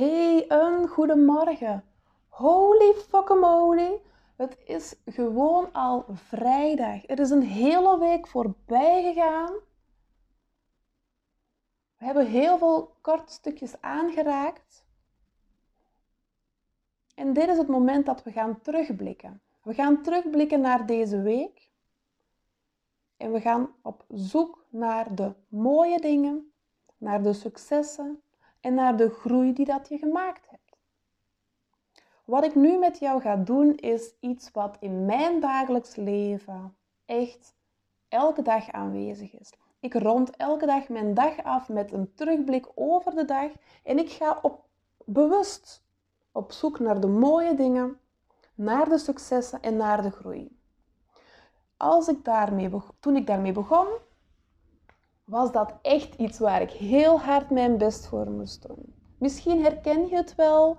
Hey, een goedemorgen. Holy fucking Het is gewoon al vrijdag. Er is een hele week voorbij gegaan. We hebben heel veel korte stukjes aangeraakt. En dit is het moment dat we gaan terugblikken. We gaan terugblikken naar deze week. En we gaan op zoek naar de mooie dingen, naar de successen en naar de groei die dat je gemaakt hebt. Wat ik nu met jou ga doen is iets wat in mijn dagelijks leven echt elke dag aanwezig is. Ik rond elke dag mijn dag af met een terugblik over de dag en ik ga op, bewust op zoek naar de mooie dingen, naar de successen en naar de groei. Als ik daarmee toen ik daarmee begon, was dat echt iets waar ik heel hard mijn best voor moest doen. Misschien herken je het wel.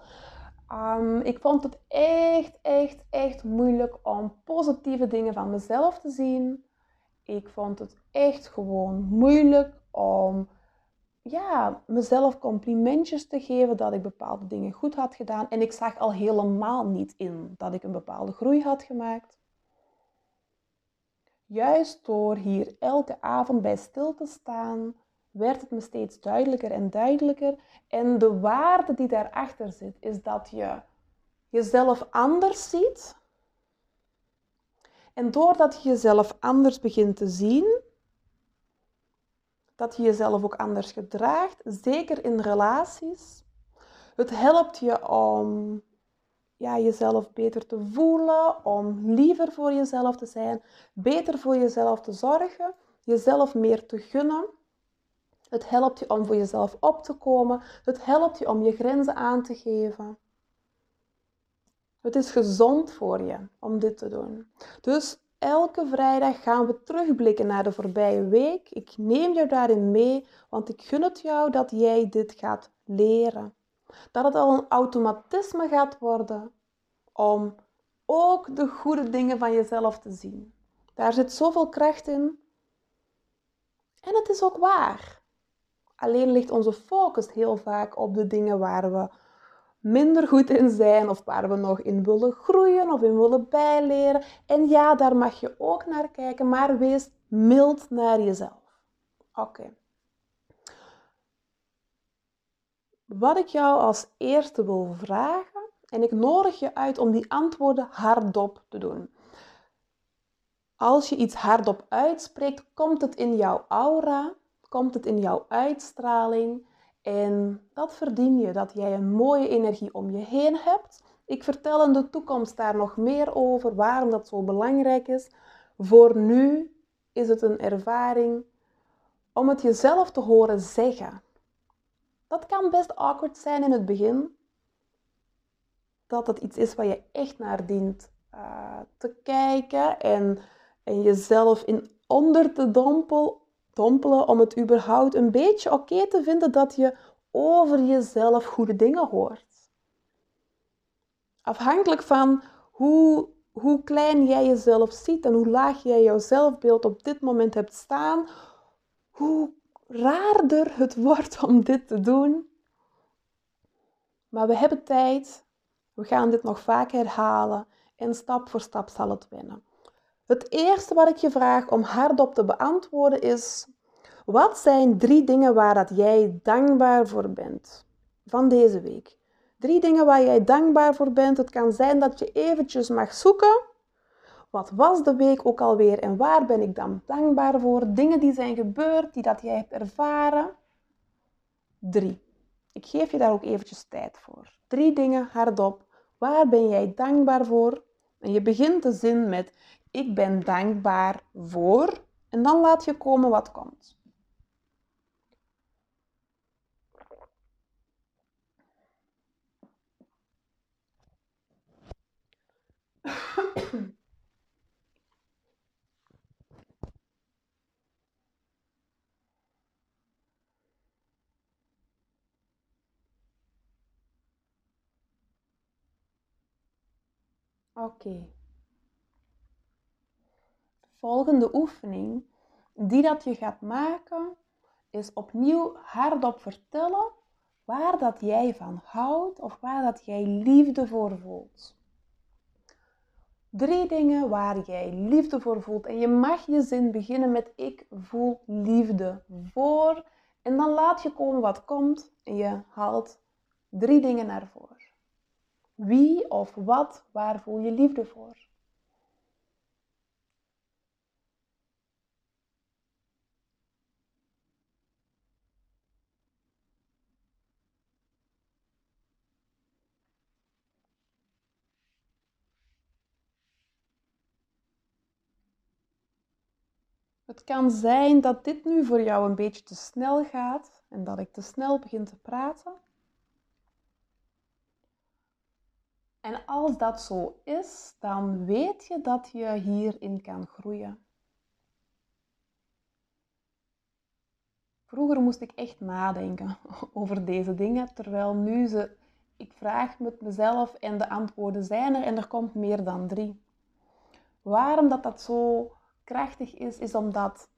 Um, ik vond het echt, echt, echt moeilijk om positieve dingen van mezelf te zien. Ik vond het echt gewoon moeilijk om ja, mezelf complimentjes te geven dat ik bepaalde dingen goed had gedaan. En ik zag al helemaal niet in dat ik een bepaalde groei had gemaakt. Juist door hier elke avond bij stil te staan, werd het me steeds duidelijker en duidelijker. En de waarde die daarachter zit, is dat je jezelf anders ziet. En doordat je jezelf anders begint te zien, dat je jezelf ook anders gedraagt, zeker in relaties. Het helpt je om ja, jezelf beter te voelen, om liever voor jezelf te zijn, beter voor jezelf te zorgen, jezelf meer te gunnen. Het helpt je om voor jezelf op te komen. Het helpt je om je grenzen aan te geven. Het is gezond voor je om dit te doen. Dus elke vrijdag gaan we terugblikken naar de voorbije week. Ik neem jou daarin mee, want ik gun het jou dat jij dit gaat leren. Dat het al een automatisme gaat worden om ook de goede dingen van jezelf te zien. Daar zit zoveel kracht in. En het is ook waar. Alleen ligt onze focus heel vaak op de dingen waar we minder goed in zijn of waar we nog in willen groeien of in willen bijleren. En ja, daar mag je ook naar kijken, maar wees mild naar jezelf. Oké. Wat ik jou als eerste wil vragen, en ik nodig je uit om die antwoorden hardop te doen. Als je iets hardop uitspreekt, komt het in jouw aura, komt het in jouw uitstraling en dat verdien je, dat jij een mooie energie om je heen hebt. Ik vertel in de toekomst daar nog meer over, waarom dat zo belangrijk is. Voor nu is het een ervaring om het jezelf te horen zeggen. Dat kan best awkward zijn in het begin. Dat het iets is waar je echt naar dient uh, te kijken en, en jezelf in onder te dompelen dompelen om het überhaupt een beetje oké te vinden dat je over jezelf goede dingen hoort. Afhankelijk van hoe, hoe klein jij jezelf ziet en hoe laag jij jouw zelfbeeld op dit moment hebt staan, hoe raarder het wordt om dit te doen. Maar we hebben tijd, we gaan dit nog vaak herhalen en stap voor stap zal het winnen. Het eerste wat ik je vraag om hardop te beantwoorden is: wat zijn drie dingen waar dat jij dankbaar voor bent van deze week? Drie dingen waar jij dankbaar voor bent. Het kan zijn dat je eventjes mag zoeken. Wat was de week ook alweer en waar ben ik dan dankbaar voor? Dingen die zijn gebeurd, die dat jij hebt ervaren. Drie. Ik geef je daar ook eventjes tijd voor. Drie dingen hardop. Waar ben jij dankbaar voor? En je begint de zin met ik ben dankbaar voor. En dan laat je komen wat komt. Oké. Volgende oefening die dat je gaat maken is opnieuw hardop vertellen waar dat jij van houdt of waar dat jij liefde voor voelt. Drie dingen waar jij liefde voor voelt. En je mag je zin beginnen met ik voel liefde voor. En dan laat je komen wat komt en je haalt drie dingen naar voren. Wie of wat, waar voel je liefde voor? Het kan zijn dat dit nu voor jou een beetje te snel gaat en dat ik te snel begin te praten. En als dat zo is, dan weet je dat je hierin kan groeien. Vroeger moest ik echt nadenken over deze dingen, terwijl nu ze, ik vraag met mezelf en de antwoorden zijn er en er komt meer dan drie. Waarom dat dat zo krachtig is, is omdat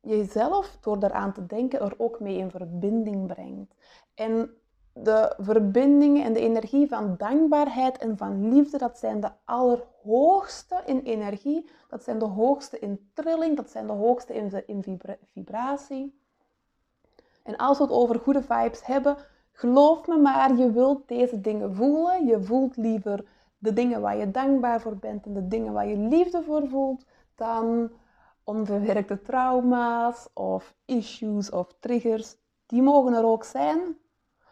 je jezelf door eraan te denken er ook mee in verbinding brengt. En de verbindingen en de energie van dankbaarheid en van liefde, dat zijn de allerhoogste in energie, dat zijn de hoogste in trilling, dat zijn de hoogste in, in vibratie. En als we het over goede vibes hebben, geloof me maar, je wilt deze dingen voelen. Je voelt liever de dingen waar je dankbaar voor bent en de dingen waar je liefde voor voelt, dan onverwerkte trauma's of issues of triggers. Die mogen er ook zijn,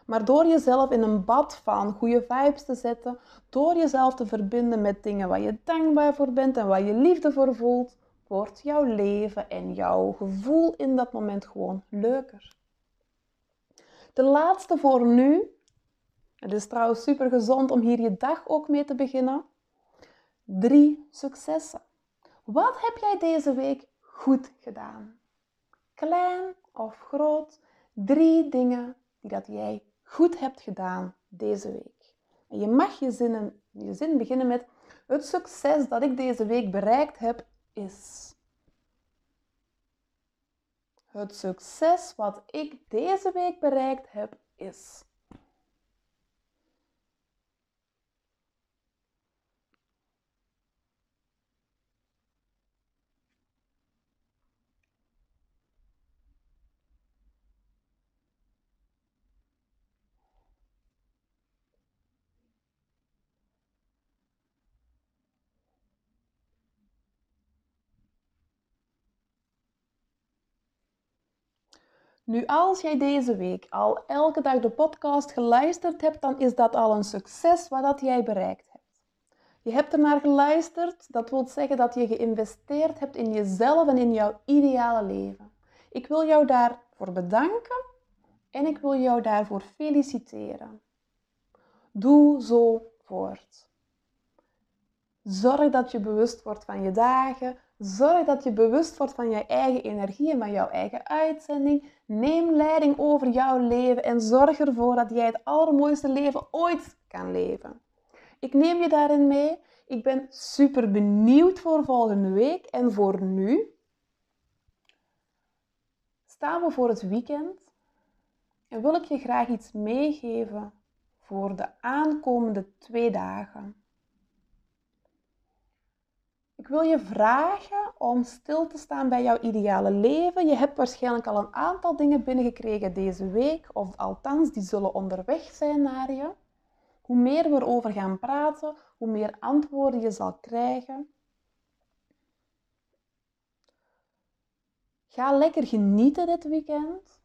maar door jezelf in een bad van goede vibes te zetten, door jezelf te verbinden met dingen waar je dankbaar voor bent en waar je liefde voor voelt, wordt jouw leven en jouw gevoel in dat moment gewoon leuker. De laatste voor nu. Het is trouwens super gezond om hier je dag ook mee te beginnen. Drie successen. Wat heb jij deze week goed gedaan? Klein of groot? Drie dingen die dat jij goed hebt gedaan deze week. En je mag je, zinnen, je zin beginnen met het succes dat ik deze week bereikt heb is. Het succes wat ik deze week bereikt heb is. Nu, als jij deze week al elke dag de podcast geluisterd hebt, dan is dat al een succes wat dat jij bereikt hebt. Je hebt er naar geluisterd, dat wil zeggen dat je geïnvesteerd hebt in jezelf en in jouw ideale leven. Ik wil jou daarvoor bedanken en ik wil jou daarvoor feliciteren. Doe zo voort. Zorg dat je bewust wordt van je dagen. Zorg dat je bewust wordt van je eigen energie en van jouw eigen uitzending. Neem leiding over jouw leven en zorg ervoor dat jij het allermooiste leven ooit kan leven. Ik neem je daarin mee. Ik ben super benieuwd voor volgende week en voor nu. Staan we voor het weekend en wil ik je graag iets meegeven voor de aankomende twee dagen. Ik wil je vragen om stil te staan bij jouw ideale leven. Je hebt waarschijnlijk al een aantal dingen binnengekregen deze week, of althans, die zullen onderweg zijn naar je. Hoe meer we erover gaan praten, hoe meer antwoorden je zal krijgen. Ga lekker genieten dit weekend.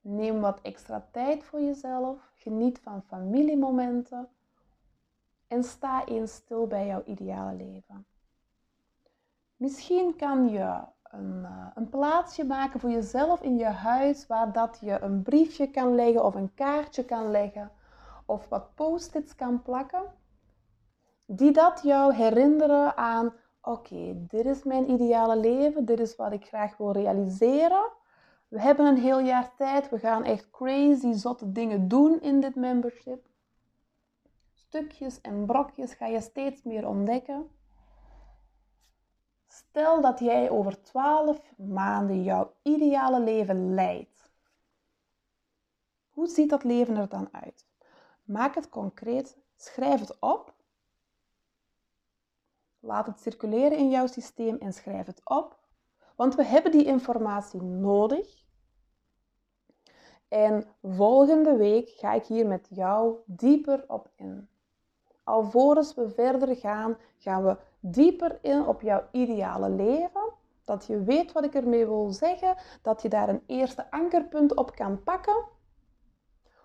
Neem wat extra tijd voor jezelf. Geniet van familiemomenten en sta eens stil bij jouw ideale leven. Misschien kan je een, uh, een, plaatsje maken voor jezelf in je huis waar dat je een briefje kan leggen of een kaartje kan leggen of wat post-its kan plakken die dat jou herinneren aan oké, dit is mijn ideale leven, dit is wat ik graag wil realiseren. We hebben een heel jaar tijd, we gaan echt crazy zotte dingen doen in dit membership stukjes en brokjes ga je steeds meer ontdekken. Stel dat jij over 12 maanden jouw ideale leven leidt. Hoe ziet dat leven er dan uit? Maak het concreet, schrijf het op. Laat het circuleren in jouw systeem en schrijf het op. Want we hebben die informatie nodig. En volgende week ga ik hier met jou dieper op in. Alvorens we verder gaan, gaan we dieper in op jouw ideale leven. Dat je weet wat ik ermee wil zeggen, dat je daar een eerste ankerpunt op kan pakken.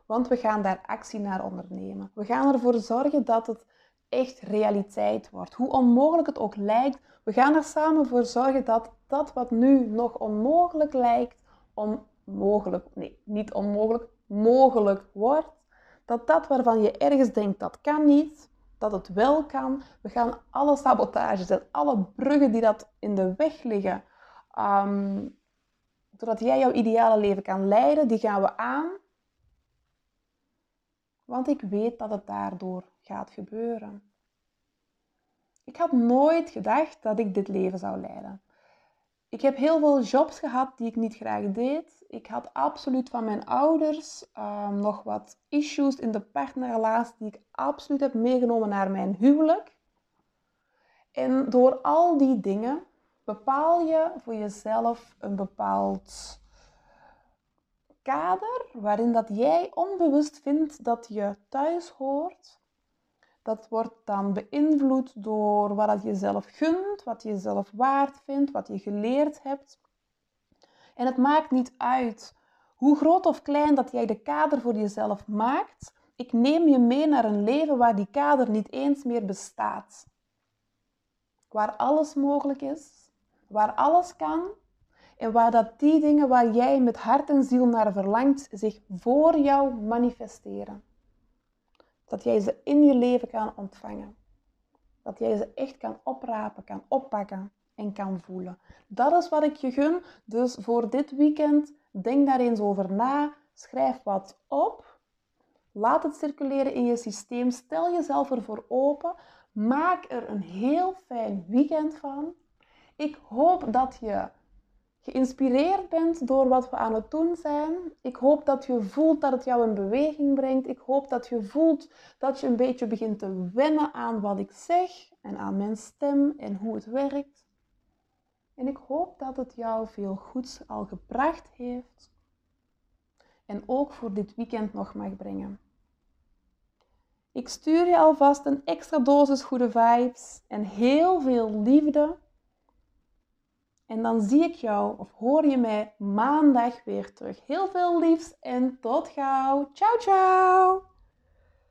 Want we gaan daar actie naar ondernemen. We gaan ervoor zorgen dat het echt realiteit wordt. Hoe onmogelijk het ook lijkt, we gaan er samen voor zorgen dat dat wat nu nog onmogelijk lijkt, onmogelijk, nee, niet onmogelijk, mogelijk wordt. Dat dat waarvan je ergens denkt dat kan niet, dat het wel kan. We gaan alle sabotages en alle bruggen die dat in de weg liggen, um, zodat jij jouw ideale leven kan leiden, die gaan we aan. Want ik weet dat het daardoor gaat gebeuren. Ik had nooit gedacht dat ik dit leven zou leiden. Ik heb heel veel jobs gehad die ik niet graag deed. Ik had absoluut van mijn ouders um, nog wat issues in de partnerrelatie die ik absoluut heb meegenomen naar mijn huwelijk. En door al die dingen bepaal je voor jezelf een bepaald kader waarin dat jij onbewust vindt dat je thuis hoort dat wordt dan beïnvloed door wat je zelf gunt, wat je zelf waard vindt, wat je geleerd hebt. En het maakt niet uit hoe groot of klein dat jij de kader voor jezelf maakt. Ik neem je mee naar een leven waar die kader niet eens meer bestaat. Waar alles mogelijk is, waar alles kan en waar dat die dingen waar jij met hart en ziel naar verlangt zich voor jou manifesteren. Dat jij ze in je leven kan ontvangen. Dat jij ze echt kan oprapen, kan oppakken en kan voelen. Dat is wat ik je gun. Dus voor dit weekend, denk daar eens over na. Schrijf wat op. Laat het circuleren in je systeem. Stel jezelf ervoor open. Maak er een heel fijn weekend van. Ik hoop dat je geïnspireerd bent door wat we aan het doen zijn. Ik hoop dat je voelt dat het jou in beweging brengt. Ik hoop dat je voelt dat je een beetje begint te wennen aan wat ik zeg en aan mijn stem en hoe het werkt. En ik hoop dat het jou veel goeds al gebracht heeft en ook voor dit weekend nog mag brengen. Ik stuur je alvast een extra dosis goede vibes en heel veel liefde en dan zie ik jou of hoor je mij maandag weer terug. Heel veel liefs en tot gauw. Ciao, ciao!